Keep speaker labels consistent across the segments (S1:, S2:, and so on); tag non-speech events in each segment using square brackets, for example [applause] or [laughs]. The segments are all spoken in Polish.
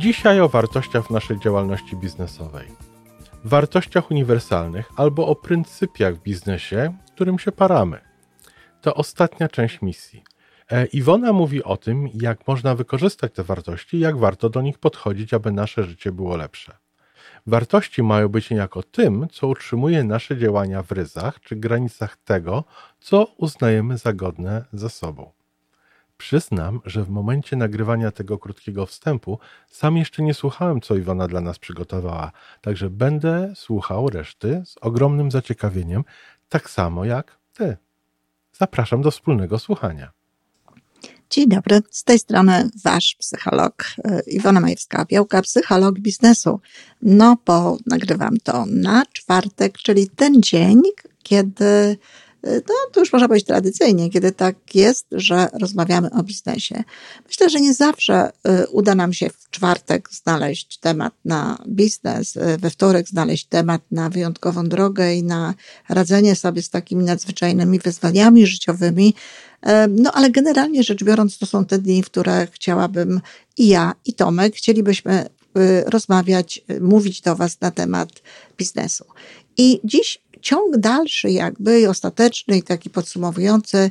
S1: Dzisiaj o wartościach w naszej działalności biznesowej. Wartościach uniwersalnych albo o pryncypiach w biznesie, którym się paramy. To ostatnia część misji. E, Iwona mówi o tym, jak można wykorzystać te wartości jak warto do nich podchodzić, aby nasze życie było lepsze. Wartości mają być niejako tym, co utrzymuje nasze działania w ryzach czy granicach tego, co uznajemy za godne ze sobą. Przyznam, że w momencie nagrywania tego krótkiego wstępu sam jeszcze nie słuchałem, co Iwona dla nas przygotowała, także będę słuchał reszty z ogromnym zaciekawieniem, tak samo jak ty. Zapraszam do wspólnego słuchania.
S2: Dzień dobry, z tej strony Wasz psycholog e, Iwona Majewska-Białka, psycholog biznesu. No, bo nagrywam to na czwartek, czyli ten dzień, kiedy no to już można powiedzieć tradycyjnie, kiedy tak jest, że rozmawiamy o biznesie. Myślę, że nie zawsze y, uda nam się w czwartek znaleźć temat na biznes, y, we wtorek znaleźć temat na wyjątkową drogę i na radzenie sobie z takimi nadzwyczajnymi wyzwaniami życiowymi. No ale generalnie rzecz biorąc, to są te dni, w które chciałabym i ja, i Tomek chcielibyśmy rozmawiać, mówić do Was na temat biznesu. I dziś ciąg dalszy jakby i ostateczny i taki podsumowujący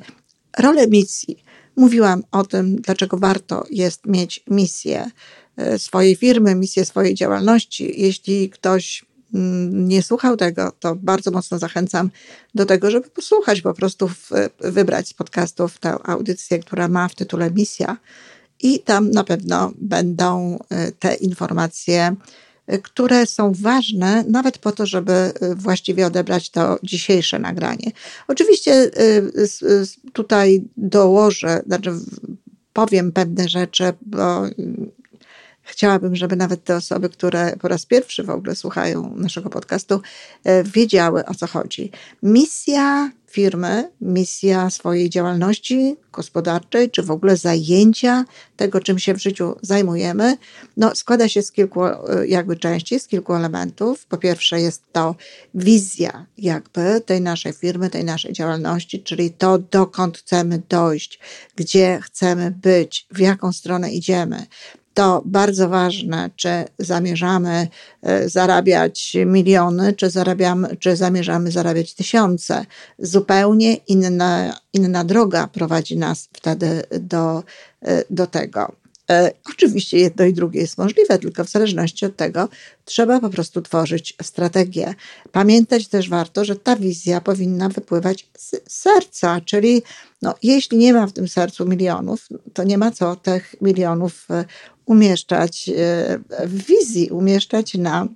S2: rolę misji. Mówiłam o tym, dlaczego warto jest mieć misję e, swojej firmy, misję swojej działalności. Jeśli ktoś mm, nie słuchał tego, to bardzo mocno zachęcam do tego, żeby posłuchać, po prostu wybrać z podcastów tę audycję, która ma w tytule Misja. I tam na pewno będą e, te informacje które są ważne nawet po to, żeby y, właściwie odebrać to dzisiejsze nagranie. Oczywiście y, tutaj dołożę, znaczy powiem pewne rzeczy, bo chciałabym, żeby nawet te osoby, które po raz pierwszy w ogóle słuchają naszego podcastu, y, wiedziały o co chodzi. Misja firmy, misja swojej działalności gospodarczej, czy w ogóle zajęcia tego, czym się w życiu zajmujemy, no, składa się z kilku jakby części, z kilku elementów. Po pierwsze jest to wizja jakby tej naszej firmy, tej naszej działalności, czyli to, dokąd chcemy dojść, gdzie chcemy być, w jaką stronę idziemy to bardzo ważne, czy zamierzamy e, zarabiać miliony, czy, zarabiamy, czy zamierzamy zarabiać tysiące. Zupełnie inna, inna droga prowadzi nas wtedy do, e, do tego. E, oczywiście jedno i drugie jest możliwe, tylko w zależności od tego trzeba po prostu tworzyć strategię. Pamiętać też warto, że ta wizja powinna wypływać z serca, czyli no, jeśli nie ma w tym sercu milionów, to nie ma co tych milionów umieszczać e, w wizji, umieszczać na,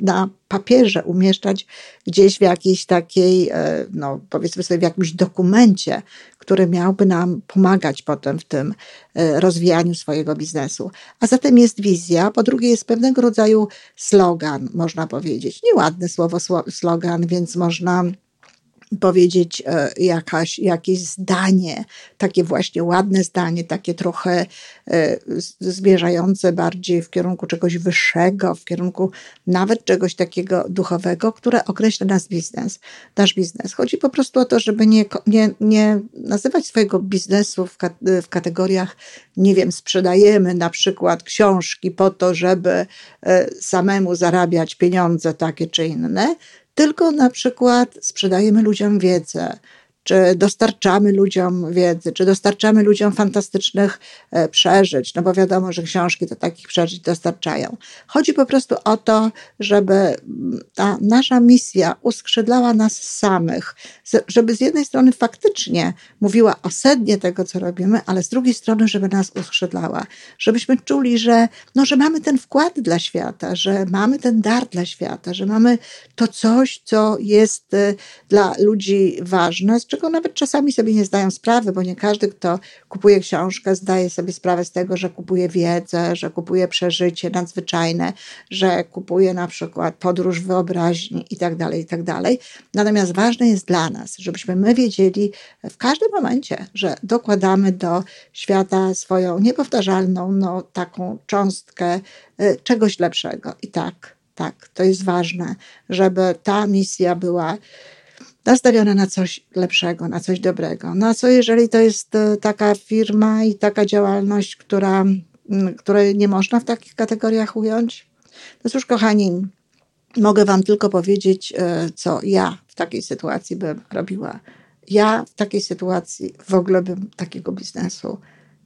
S2: na papierze, umieszczać gdzieś w jakiejś takiej, e, no powiedzmy sobie, w jakimś dokumencie, który miałby nam pomagać potem w tym e, rozwijaniu swojego biznesu. A zatem jest wizja, po drugie jest pewnego rodzaju slogan, można powiedzieć. Nieładne słowo slogan, więc można powiedzieć e, jakaś, jakieś zdanie, takie właśnie ładne zdanie, takie trochę e, zmierzające bardziej w kierunku czegoś wyższego, w kierunku nawet czegoś takiego duchowego, które określa nasz biznes. Nasz biznes. Chodzi po prostu o to, żeby nie, nie, nie nazywać swojego biznesu w, w kategoriach, nie wiem, sprzedajemy na przykład książki po to, żeby e, samemu zarabiać pieniądze takie czy inne, tylko na przykład sprzedajemy ludziom wiedzę, czy dostarczamy ludziom wiedzy, czy dostarczamy ludziom fantastycznych e, przeżyć, no bo wiadomo, że książki to takich przeżyć dostarczają. Chodzi po prostu o to, żeby mm, ta nasza misja uskrzydlała nas samych, żeby z jednej strony faktycznie mówiła o sednie tego, co robimy, ale z drugiej strony, żeby nas uskrzydlała, żebyśmy czuli, że, no, że mamy ten wkład dla świata, że mamy ten dar dla świata, że mamy to coś, co jest e, dla ludzi ważne, z czego czego nawet czasami sobie nie zdają sprawy, bo nie każdy, kto kupuje książkę, zdaje sobie sprawę z tego, że kupuje wiedzę, że kupuje przeżycie nadzwyczajne, że kupuje na przykład podróż wyobraźni i tak dalej, i tak. Natomiast ważne jest dla nas, żebyśmy my wiedzieli w każdym momencie, że dokładamy do świata swoją niepowtarzalną, no, taką cząstkę y, czegoś lepszego. I tak, tak, to jest ważne, żeby ta misja była nastawiona na coś lepszego, na coś dobrego. No a co jeżeli to jest y, taka firma i taka działalność, która, której nie można w takich kategoriach ująć? No cóż, kochani, mogę Wam tylko powiedzieć, y, co ja w takiej sytuacji bym robiła. Ja w takiej sytuacji w ogóle bym takiego biznesu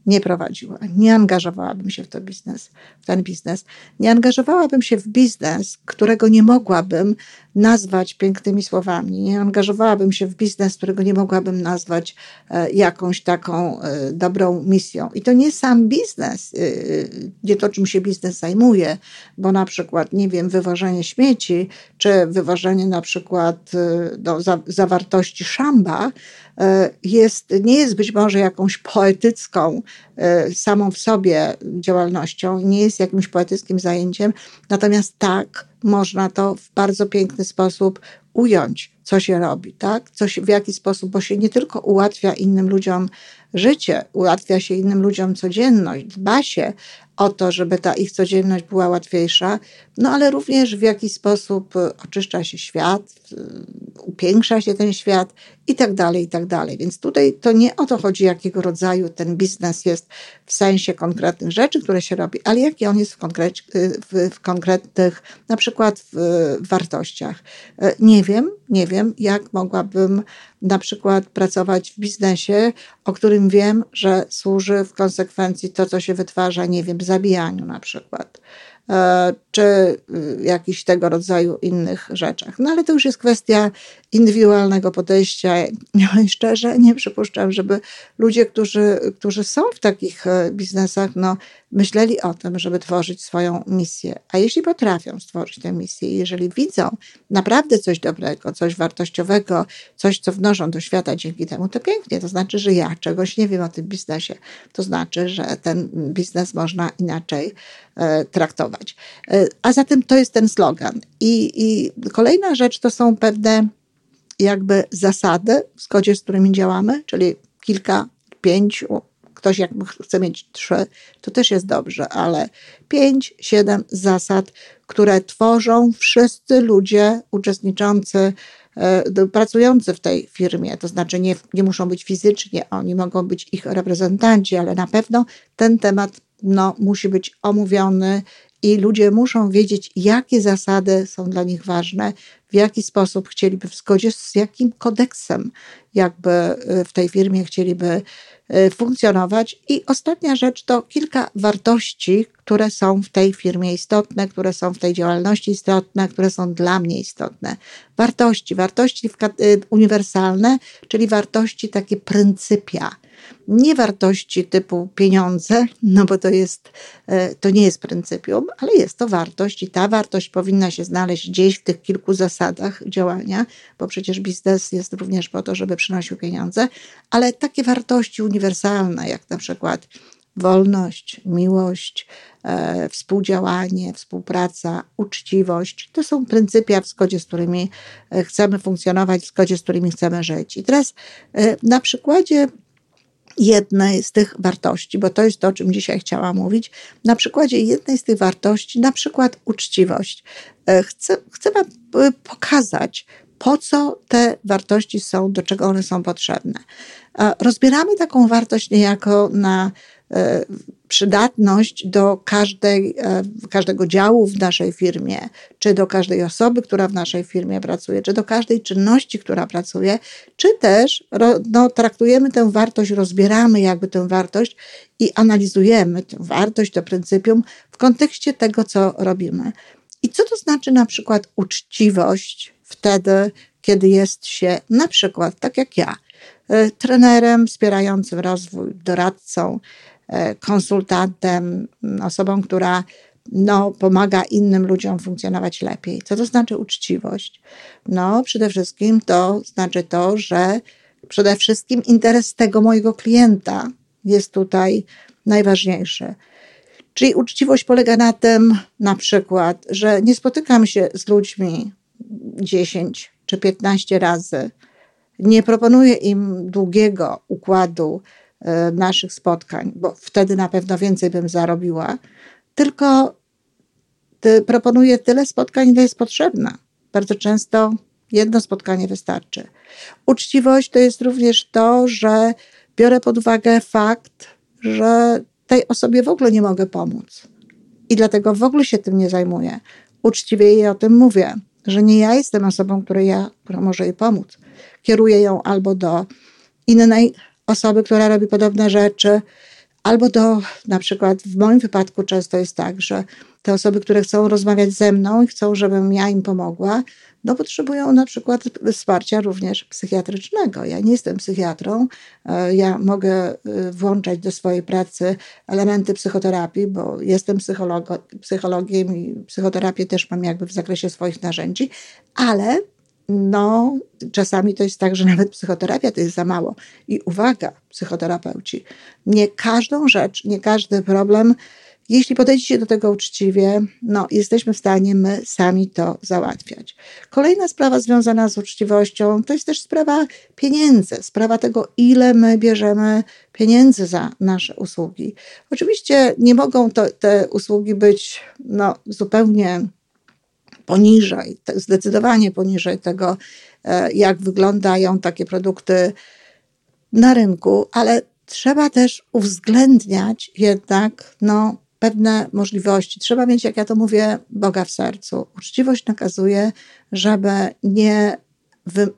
S2: nie prowadziła, nie angażowałabym się w to biznes, w ten biznes, nie angażowałabym się w biznes, którego nie mogłabym nazwać pięknymi słowami, nie angażowałabym się w biznes, którego nie mogłabym nazwać e, jakąś taką e, dobrą misją. I to nie sam biznes, e, nie to, czym się biznes zajmuje, bo na przykład, nie wiem, wywożenie śmieci, czy wywożenie na przykład do zawartości szamba, jest, nie jest być może jakąś poetycką samą w sobie działalnością, nie jest jakimś poetyckim zajęciem, natomiast tak, można to w bardzo piękny sposób ująć, co się robi, tak? Coś, w jaki sposób, bo się nie tylko ułatwia innym ludziom życie, ułatwia się innym ludziom codzienność, dba się o to, żeby ta ich codzienność była łatwiejsza, no ale również w jaki sposób oczyszcza się świat, upiększa się ten świat i tak dalej, i tak dalej. Więc tutaj to nie o to chodzi, jakiego rodzaju ten biznes jest w sensie konkretnych rzeczy, które się robi, ale jaki on jest w, konkret, w, w konkretnych, na przykład w, w wartościach. Nie wiem, nie wiem, jak mogłabym na przykład pracować w biznesie, o którym wiem, że służy w konsekwencji to, co się wytwarza, nie wiem, zabijaniu na przykład. E, czy y, jakichś tego rodzaju innych rzeczach. No ale to już jest kwestia indywidualnego podejścia. I [laughs] szczerze nie przypuszczam, żeby ludzie, którzy, którzy są w takich e, biznesach, no, myśleli o tym, żeby tworzyć swoją misję. A jeśli potrafią stworzyć tę misję, jeżeli widzą naprawdę coś dobrego, coś wartościowego, coś, co wnoszą do świata dzięki temu, to pięknie. To znaczy, że ja czegoś nie wiem o tym biznesie. To znaczy, że ten biznes można inaczej traktować. E, a zatem to jest ten slogan. I, I kolejna rzecz to są pewne jakby zasady, w zgodzie z którymi działamy, czyli kilka, pięciu, ktoś jak chce mieć trzy, to też jest dobrze, ale pięć, siedem zasad, które tworzą wszyscy ludzie uczestniczący, e, pracujący w tej firmie. To znaczy nie, nie muszą być fizycznie, oni mogą być ich reprezentanci, ale na pewno ten temat no, musi być omówiony i ludzie muszą wiedzieć, jakie zasady są dla nich ważne, w jaki sposób chcieliby, w zgodzie z jakim kodeksem, jakby y, w tej firmie chcieliby y, funkcjonować. I ostatnia rzecz to kilka wartości, które są w tej firmie istotne, które są w tej działalności istotne, które są dla mnie istotne. Wartości, wartości y, uniwersalne, czyli wartości takie pryncypia nie wartości typu pieniądze, [laughs] no bo to jest, to nie jest pryncypium, ale jest to wartość i ta wartość powinna się znaleźć gdzieś w tych kilku zasadach działania, bo przecież biznes jest również po to, żeby przynosił pieniądze, ale takie wartości uniwersalne, jak na przykład wolność, miłość, e, współdziałanie, współpraca, uczciwość. To są pryncypia, w zgodzie z którymi e, chcemy funkcjonować, w zgodzie z którymi chcemy żyć. I teraz e, na przykładzie jednej z tych wartości, bo to jest to, o czym dzisiaj chciałam mówić, na przykładzie jednej z tych wartości, na przykład uczciwość. E, chcę, chcę Wam e, pokazać, po co te wartości są, do czego one są potrzebne. Rozbieramy taką wartość niejako na E, przydatność do każdej, e, każdego działu w naszej firmie, czy do każdej osoby, która w naszej firmie pracuje, czy do każdej czynności, która pracuje, czy też no, traktujemy tę wartość, rozbieramy jakby tę wartość i analizujemy tę wartość, to pryncypium w kontekście tego, co robimy. I co to znaczy na przykład uczciwość wtedy, kiedy jest się na przykład, tak jak ja, e, trenerem wspierającym rozwój, doradcą, E, konsultantem, osobą, która no, pomaga innym ludziom funkcjonować lepiej. Co to znaczy uczciwość? No, przede wszystkim to znaczy to, że przede wszystkim interes tego mojego klienta jest tutaj najważniejszy. Czyli uczciwość polega na tym, na przykład, że nie spotykam się z ludźmi 10 czy 15 razy, nie proponuję im długiego układu e, naszych spotkań, bo wtedy na pewno więcej bym zarobiła, tylko proponuję tyle spotkań, ile jest potrzebne. Bardzo często jedno spotkanie wystarczy. Uczciwość to jest również to, że biorę pod uwagę fakt, że tej osobie w ogóle nie mogę pomóc. I dlatego w ogóle się tym nie zajmuję. Uczciwie jej o tym mówię, że nie ja jestem osobą, której ja, która może jej pomóc. Kieruję ją albo do innej osoby, która robi podobne rzeczy, albo do, na przykład w moim wypadku często jest tak, że te osoby, które chcą rozmawiać ze mną i chcą, żebym ja im pomogła, no potrzebują na przykład wsparcia również psychiatrycznego. Ja nie jestem psychiatrą, e, ja mogę e, włączać do swojej pracy elementy psychoterapii, bo jestem psychologiem i psychoterapię też mam jakby w zakresie swoich narzędzi, ale no, czasami to jest tak, że [laughs] nawet psychoterapia to jest za mało. I uwaga, psychoterapeuci, nie każdą rzecz, nie każdy problem jeśli podejdziecie do tego uczciwie, no, jesteśmy w stanie my sami to załatwiać. Kolejna sprawa związana z uczciwością to jest też sprawa pieniędzy, sprawa tego, ile my bierzemy pieniędzy za nasze usługi. Oczywiście nie mogą to, te usługi być no, zupełnie poniżej, zdecydowanie poniżej tego, e, jak wyglądają takie produkty na rynku, ale trzeba też uwzględniać jednak no, pewne możliwości. Trzeba mieć, jak ja to mówię, Boga w sercu. Uczciwość nakazuje, żeby nie,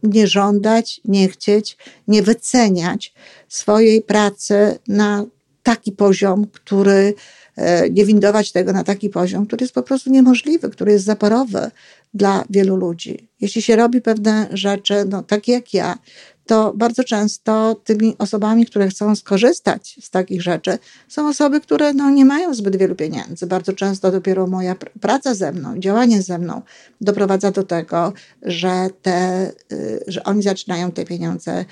S2: nie żądać, nie chcieć, nie wyceniać swojej pracy na taki poziom, który e, nie windować tego na taki poziom, który jest po prostu niemożliwy, który jest zaporowy dla wielu ludzi. Jeśli się robi pewne rzeczy, no, takie jak ja, to bardzo często tymi osobami, które chcą skorzystać z takich rzeczy, są osoby, które no, nie mają zbyt wielu pieniędzy. Bardzo często dopiero moja praca ze mną, działanie ze mną doprowadza do tego, że, te, y, że oni zaczynają te pieniądze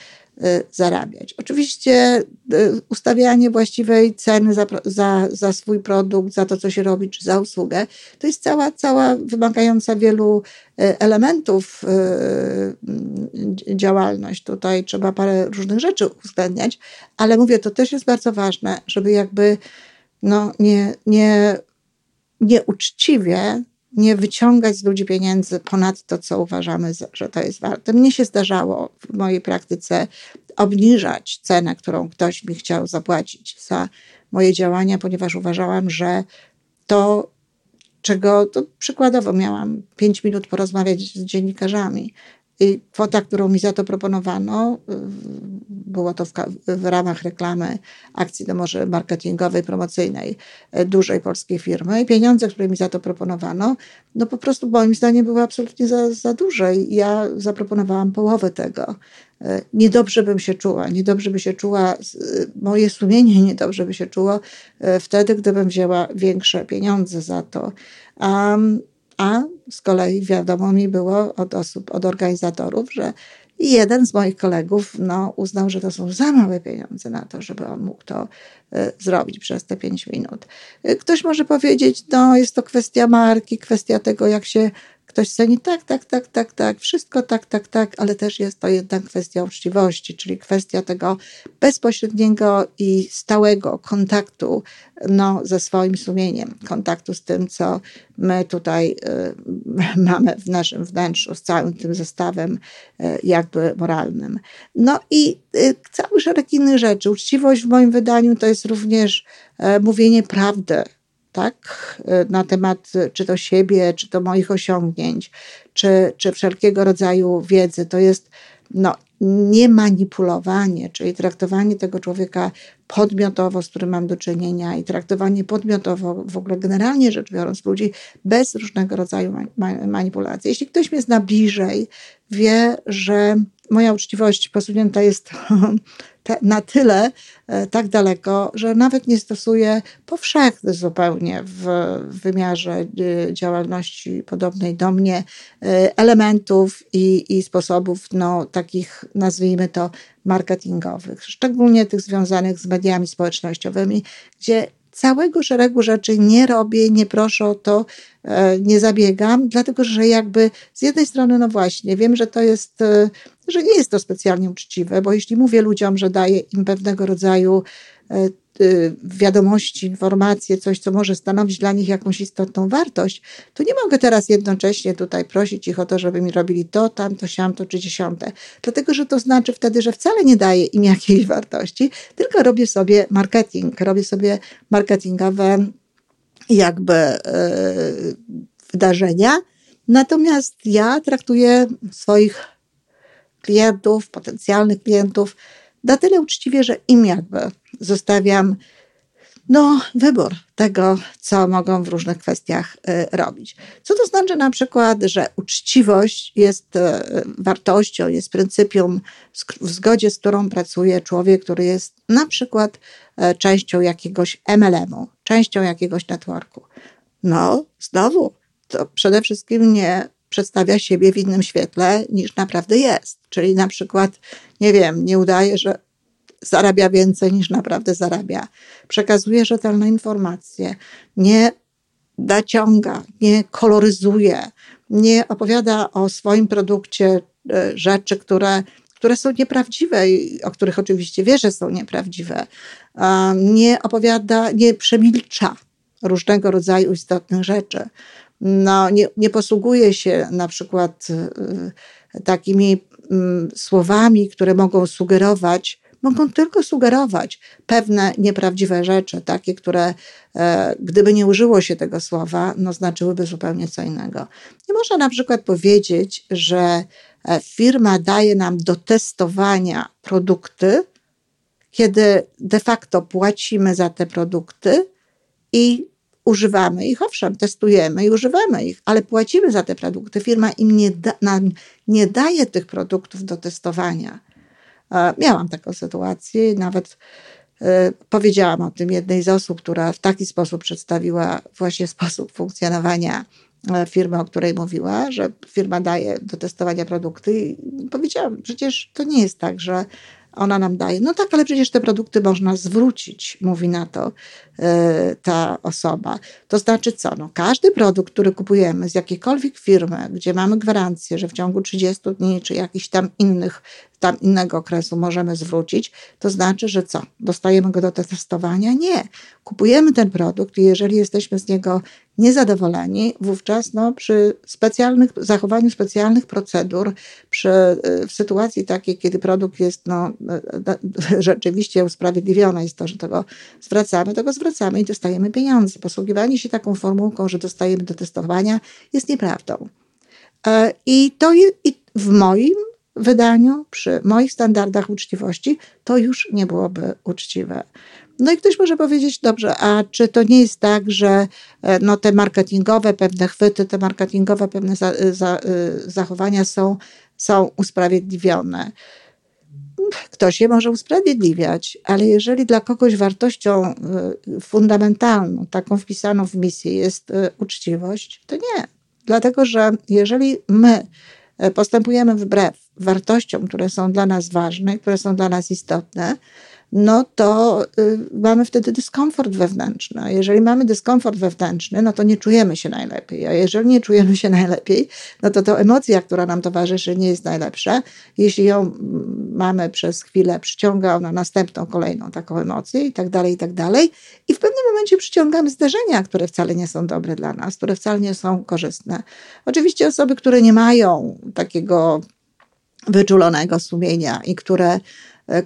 S2: zarabiać. Oczywiście y, ustawianie właściwej ceny za, za, za swój produkt, za to, co się robi, czy za usługę, to jest cała, cała wymagająca wielu y, elementów działalność. Tutaj trzeba parę różnych rzeczy uwzględniać, ale mówię, to też jest bardzo ważne, żeby jakby no, nie, nie, nieuczciwie nie wyciągać z ludzi pieniędzy ponad to, co uważamy, że to jest warte. Mnie się zdarzało w mojej praktyce obniżać cenę, którą ktoś mi chciał zapłacić za moje działania, ponieważ uważałam, że to, czego to przykładowo miałam 5 minut porozmawiać z dziennikarzami, i kwota, którą mi za to proponowano, y, było to w, w, ramach reklamy akcji, no może marketingowej, promocyjnej y, dużej polskiej firmy. I pieniądze, które mi za to proponowano, no po prostu moim zdaniem były absolutnie za, za duże. I ja zaproponowałam połowę tego. Y, niedobrze bym się czuła, niedobrze by się czuła, moje sumienie [laughs] niedobrze by się czuło wtedy, gdybym wzięła większe pieniądze za to. Um, a z kolei wiadomo mi było od osób, od organizatorów, że jeden z moich kolegów no, uznał, że to są za małe pieniądze na to, żeby on mógł to y, zrobić przez te pięć minut. Y, ktoś może powiedzieć, no jest to kwestia marki, kwestia tego, jak się Ktoś ceni tak, tak, tak, tak, tak, wszystko tak, tak, tak, ale też jest to jednak kwestia uczciwości, czyli kwestia tego bezpośredniego i stałego kontaktu no, ze swoim sumieniem, kontaktu z tym, co my tutaj y, [laughs] mamy w naszym wnętrzu, z całym tym zestawem y, jakby moralnym. No i y, cały szereg innych rzeczy. Uczciwość w moim wydaniu to jest również y, mówienie prawdy tak, na temat czy to siebie, czy to moich osiągnięć, czy, czy wszelkiego rodzaju wiedzy. To jest no, nie manipulowanie, czyli traktowanie tego człowieka podmiotowo, z którym mam do czynienia i traktowanie podmiotowo, w ogóle generalnie rzecz biorąc, ludzi bez różnego rodzaju manipulacji. Jeśli ktoś mnie zna bliżej, wie, że moja uczciwość posunięta jest [laughs] te, na tyle e, tak daleko, że nawet nie stosuje powszechny zupełnie w, w wymiarze e, działalności podobnej do mnie e, elementów i, i sposobów no, takich, nazwijmy to, marketingowych, szczególnie tych związanych z mediami społecznościowymi, gdzie całego szeregu rzeczy nie robię, nie proszę o to, e, nie zabiegam, dlatego że jakby z jednej strony, no właśnie, wiem, że to jest, e, że nie jest to specjalnie uczciwe, bo jeśli mówię ludziom, że daję im pewnego rodzaju e, Y, wiadomości, informacje, coś, co może stanowić dla nich jakąś istotną wartość, to nie mogę teraz jednocześnie tutaj prosić ich o to, żeby mi robili to, tamto, siamto czy dziesiąte. Dlatego, że to znaczy wtedy, że wcale nie daję im jakiejś [laughs] wartości, tylko robię sobie marketing, robię sobie marketingowe jakby yy, wydarzenia. Natomiast ja traktuję swoich klientów, potencjalnych klientów na tyle uczciwie, że im jakby zostawiam no, wybór tego, co mogą w różnych kwestiach y, robić. Co to znaczy na przykład, że uczciwość jest y, wartością, jest pryncypium, w zgodzie z którą pracuje człowiek, który jest na przykład y, częścią jakiegoś MLM-u, częścią jakiegoś networku. No, znowu, to przede wszystkim nie przedstawia siebie w innym świetle niż naprawdę jest. Czyli na przykład, nie wiem, nie udaje, że zarabia więcej niż naprawdę zarabia. Przekazuje rzetelne informacje, nie naciąga, nie koloryzuje, nie opowiada o swoim produkcie e, rzeczy, które, które są nieprawdziwe i o których oczywiście wie, że są nieprawdziwe. Nie opowiada, nie przemilcza różnego rodzaju istotnych rzeczy. No, nie, nie posługuje się na przykład e, takimi mm, słowami, które mogą sugerować, mogą tylko sugerować pewne nieprawdziwe rzeczy, takie, które e, gdyby nie użyło się tego słowa, no znaczyłyby zupełnie co innego. Nie można na przykład powiedzieć, że e, firma daje nam do testowania produkty, kiedy de facto płacimy za te produkty i używamy ich, owszem, testujemy i używamy ich, ale płacimy za te produkty. Firma im nie, da, nam nie daje tych produktów do testowania. Miałam taką sytuację, nawet e, powiedziałam o tym jednej z osób, która w taki sposób przedstawiła właśnie [laughs] sposób funkcjonowania e, firmy, o której mówiła, że firma daje do testowania produkty i powiedziałam, przecież to nie jest tak, że ona nam daje. No tak, ale przecież te produkty można zwrócić, mówi na to e, ta osoba. To znaczy co? No, każdy produkt, który kupujemy z jakiejkolwiek firmy, gdzie mamy gwarancję, że w ciągu 30 dni czy jakichś tam innych tam innego okresu możemy zwrócić, to znaczy, że co? Dostajemy go do testowania? Nie. Kupujemy ten produkt i jeżeli jesteśmy z niego niezadowoleni, wówczas no, przy specjalnych, zachowaniu specjalnych procedur, przy, y, w sytuacji takiej, kiedy produkt jest no, y, y, [laughs] rzeczywiście usprawiedliwiony, jest to, że tego zwracamy, tego zwracamy i dostajemy pieniądze. Posługiwanie się taką formułką, że dostajemy do testowania jest nieprawdą. E, I to i w moim wydaniu, przy moich standardach uczciwości, to już nie byłoby uczciwe. No i ktoś może powiedzieć, dobrze, a czy to nie jest tak, że e, no, te marketingowe pewne chwyty, te marketingowe pewne za, za, e, zachowania są, są usprawiedliwione? Ktoś je może usprawiedliwiać, ale jeżeli dla kogoś wartością e, fundamentalną, taką wpisaną w misję jest uczciwość, to nie. Dlatego, że jeżeli my postępujemy wbrew wartościom, które są dla nas ważne, które są dla nas istotne, no to y, mamy wtedy dyskomfort wewnętrzny. A jeżeli mamy dyskomfort wewnętrzny, no to nie czujemy się najlepiej. A jeżeli nie czujemy się [laughs] najlepiej, no to to emocja, która nam towarzyszy, nie jest najlepsza. Jeśli ją mm, mamy przez chwilę, przyciąga ona następną, kolejną taką emocję i tak dalej, i tak dalej. I w pewnym momencie przyciągamy zdarzenia, które wcale nie są dobre dla nas, które wcale nie są korzystne. Oczywiście osoby, które nie mają takiego wyczulonego sumienia i które,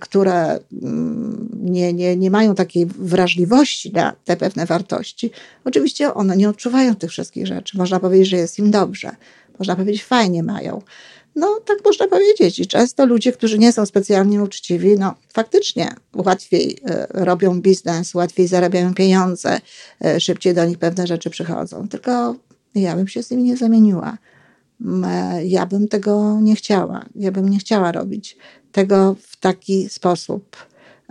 S2: które mm, nie, nie, nie mają takiej wrażliwości na te pewne wartości, oczywiście one nie odczuwają tych wszystkich rzeczy. Można powiedzieć, że jest im dobrze. Można powiedzieć, fajnie mają. No, tak można powiedzieć. I często ludzie, którzy nie są specjalnie uczciwi, no faktycznie łatwiej e, robią biznes, łatwiej zarabiają pieniądze, e, szybciej do nich pewne rzeczy przychodzą. Tylko ja bym się z nimi nie zamieniła. Ja bym tego nie chciała. Ja bym nie chciała robić tego w taki sposób.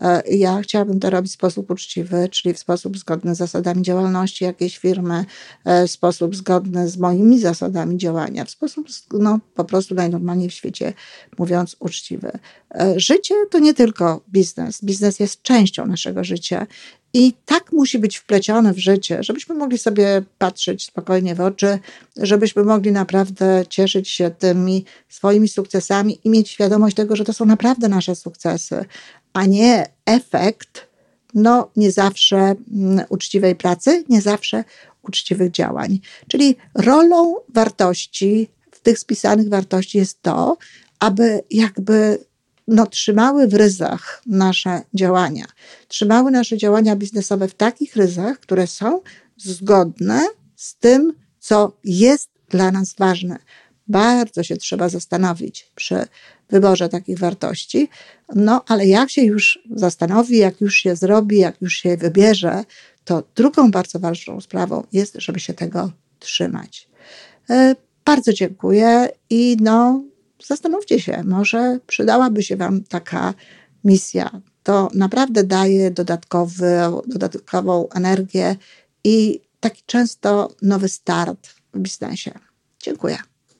S2: E, ja chciałabym to robić w sposób uczciwy, czyli w sposób zgodny z zasadami działalności jakiejś firmy, e, w sposób zgodny z moimi zasadami działania, w sposób no, po prostu najnormalniej w świecie mówiąc uczciwy. E, życie to nie tylko biznes. Biznes jest częścią naszego życia i tak musi być wplecione w życie, żebyśmy mogli sobie patrzeć spokojnie w oczy, żebyśmy mogli naprawdę cieszyć się tymi swoimi sukcesami i mieć świadomość tego, że to są naprawdę nasze sukcesy, a nie efekt, no nie zawsze mm, uczciwej pracy, nie zawsze uczciwych działań. Czyli rolą wartości, w tych spisanych wartości jest to, aby jakby no, trzymały w ryzach nasze działania. Trzymały nasze działania biznesowe w takich ryzach, które są zgodne z tym, co jest dla nas ważne. Bardzo się trzeba zastanowić przy wyborze takich wartości. No, ale jak się już zastanowi, jak już się zrobi, jak już się wybierze, to drugą bardzo ważną sprawą jest, żeby się tego trzymać. E, bardzo dziękuję i no, zastanówcie się, może przydałaby się Wam taka misja. To naprawdę daje dodatkowy, dodatkową energię i taki często nowy start w biznesie. Dziękuję.